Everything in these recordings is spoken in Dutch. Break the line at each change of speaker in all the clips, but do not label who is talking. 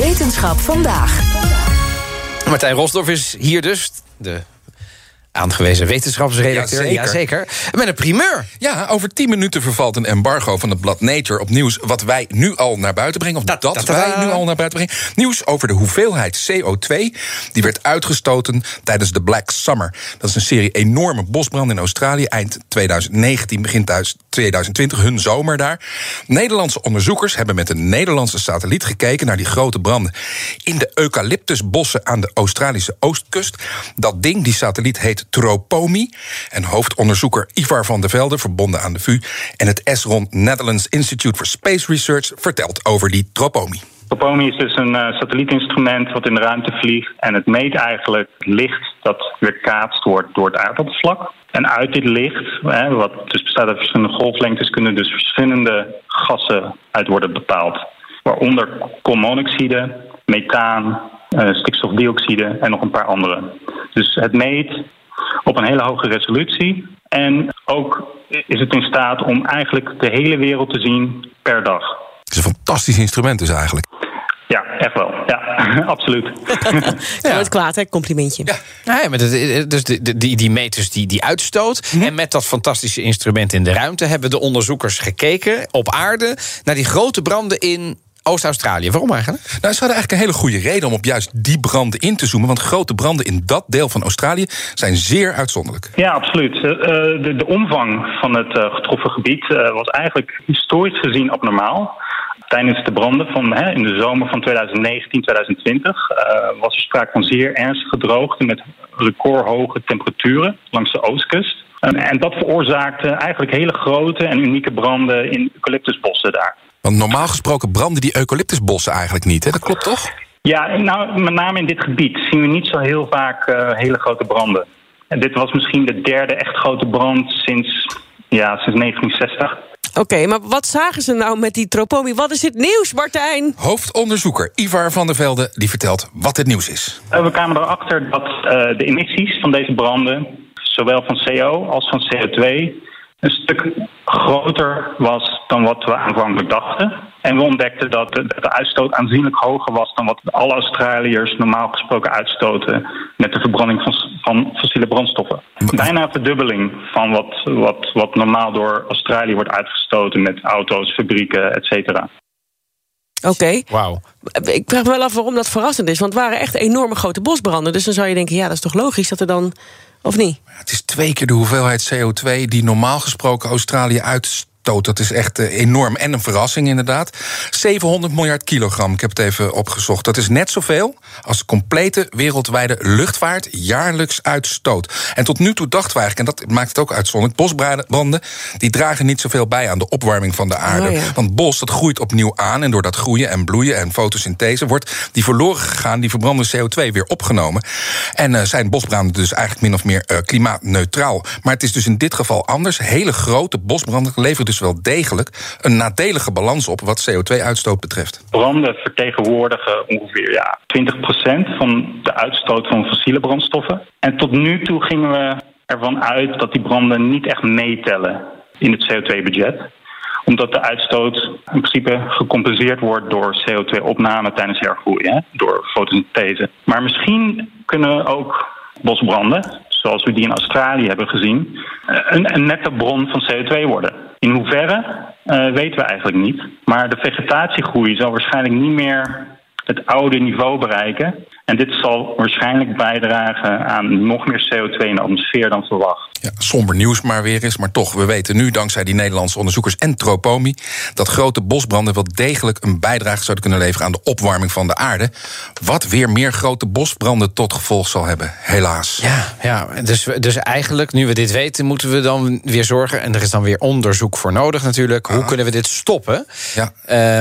Wetenschap vandaag.
Martijn Rosdorff is hier dus, de aangewezen wetenschapsredacteur.
Jazeker.
Jazeker. Met een primeur.
Ja, over 10 minuten vervalt een embargo van het blad Nature op nieuws wat wij nu al naar buiten brengen. Of dat, wij nu al naar buiten brengen. Nieuws over de hoeveelheid CO2 die werd uitgestoten tijdens de Black Summer. Dat is een serie enorme bosbranden in Australië eind 2019, begin thuis 2020, hun zomer daar. Nederlandse onderzoekers hebben met een Nederlandse satelliet gekeken naar die grote branden in de eucalyptusbossen aan de Australische oostkust. Dat ding, die satelliet heet Tropomi. En hoofdonderzoeker Ivar van der Velde, verbonden aan de VU, en het Esron Netherlands Institute for Space Research vertelt over die Tropomi.
Topomi is dus een uh, satellietinstrument wat in de ruimte vliegt. En het meet eigenlijk licht dat weerkaatst wordt door het aardoppervlak. En uit dit licht, hè, wat dus bestaat uit verschillende golflengtes, kunnen dus verschillende gassen uit worden bepaald. Waaronder koolmonoxide, methaan, uh, stikstofdioxide en nog een paar andere. Dus het meet op een hele hoge resolutie. En ook is het in staat om eigenlijk de hele wereld te zien per dag.
Het is een fantastisch instrument dus eigenlijk.
Ja, echt wel. Ja, absoluut.
ja. Nooit kwaad, hè? Complimentje.
Ja, nou ja maar het, dus die, die, die meters die, die uitstoot. En met dat fantastische instrument in de ruimte hebben de onderzoekers gekeken op aarde naar die grote branden in Oost-Australië. Waarom eigenlijk?
Nou, ze hadden eigenlijk een hele goede reden om op juist die branden in te zoomen. Want grote branden in dat deel van Australië zijn zeer uitzonderlijk.
Ja, absoluut. Uh, de, de, omvang van het uh, getroffen gebied was eigenlijk historisch gezien abnormaal. Tijdens de branden van, hè, in de zomer van 2019, 2020 was er sprake van zeer ernstige droogte met recordhoge temperaturen langs de oostkust. en dat veroorzaakte eigenlijk hele grote en unieke branden in eucalyptusbossen daar.
Want normaal gesproken branden die eucalyptusbossen eigenlijk niet, hè? Dat klopt toch?
Ja, nou, met name in dit gebied zien we niet zo heel vaak uh, hele grote branden. En dit was misschien de derde echt grote brand sinds, ja, sinds 1960.
Oké, okay, maar wat zagen ze nou met die tropomi? Wat is het nieuws, Martijn?
Hoofdonderzoeker Ivar van der Velde die vertelt wat het nieuws is.
Uh, we kwamen erachter dat uh, de emissies van deze branden, zowel van CO als van CO2, een stuk groter was dan wat we aanvankelijk dachten. En we ontdekten dat de, de, uitstoot aanzienlijk hoger was dan wat alle Australiërs normaal gesproken uitstoten met de verbranding van, van fossiele brandstoffen. Bijna een verdubbeling van wat, wat, wat normaal door Australië wordt uitgestoten met auto's, fabrieken, et cetera.
Oké. Okay.
Wauw.
Ik vraag me wel af waarom dat verrassend is. Want het waren echt enorme grote bosbranden. Dus dan zou je denken, ja, dat is toch logisch dat er dan... Of niet?
Het is twee keer de hoeveelheid CO2 die normaal gesproken Australië uitstoot. Dat is echt enorm. En een verrassing inderdaad. 700 miljard kilogram, ik heb het even opgezocht. Dat is net zoveel als de complete wereldwijde luchtvaart jaarlijks uitstoot. En tot nu toe dachten we eigenlijk, en dat maakt het ook uitzonderlijk... bosbranden die dragen niet zoveel bij aan de opwarming van de aarde.
Oh ja.
Want bos dat groeit opnieuw aan en door dat groeien en bloeien en fotosynthese... wordt die verloren gegaan, die verbrande CO2 weer opgenomen. En uh, zijn bosbranden dus eigenlijk min of meer uh, klimaatneutraal. Maar het is dus in dit geval anders. Hele grote bosbranden leveren dus wel degelijk een nadelige balans op wat CO2-uitstoot betreft.
Branden vertegenwoordigen ongeveer ja, 20% van de uitstoot van fossiele brandstoffen. En tot nu toe gingen we ervan uit dat die branden niet echt meetellen in het CO2-budget omdat de uitstoot in principe gecompenseerd wordt door CO2-opname tijdens hergroei, door fotosynthese. Maar misschien kunnen ook bosbranden, zoals we die in Australië hebben gezien, een, een nette bron van CO2 worden. In hoeverre uh, weten we eigenlijk niet. Maar de vegetatiegroei zal waarschijnlijk niet meer het oude niveau bereiken. En dit zal waarschijnlijk bijdragen aan nog meer CO2 in de atmosfeer dan verwacht.
Ja, somber nieuws maar weer eens, maar toch, we weten nu dankzij die Nederlandse onderzoekers en Tropomi dat grote bosbranden wel degelijk een bijdrage zouden kunnen leveren aan de opwarming van de aarde. Wat weer meer grote bosbranden tot gevolg zal hebben, helaas.
Ja, ja dus, dus eigenlijk, nu we dit weten, moeten we dan weer zorgen. En er is dan weer onderzoek voor nodig natuurlijk. Hoe kunnen we dit stoppen?
Ja.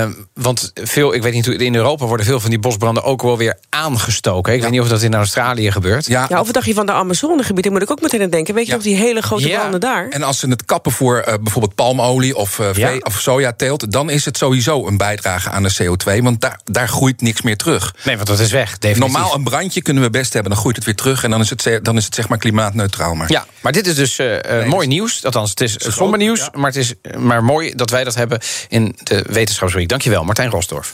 Uh, want veel, ik weet niet hoe in Europa worden veel van die bosbranden ook wel weer aangestoken. Ik weet niet of dat in Australië gebeurt.
Ja,
Ja, of dacht je van de Amazonegebieden, moet ik ook meteen aan denken. Weet je
Ja.
nog die hele grote
Ja.
branden daar?
En als ze het kappen voor eh, bijvoorbeeld palmolie of, eh, vee-
Ja.
of sojateelt, dan is het sowieso een bijdrage aan de CO2, want daar, daar groeit niks meer terug.
Nee, want dat is weg. Definitief.
Normaal een brandje kunnen we best hebben, dan groeit het weer terug en dan is het, dan is het zeg maar klimaatneutraal. Maar
Ja, maar dit is dus eh, mooi nieuws. Althans, het is somber nieuws, maar het is maar mooi dat wij dat hebben in de Wetenschapsweek. Dankjewel, Martijn Rosdorf.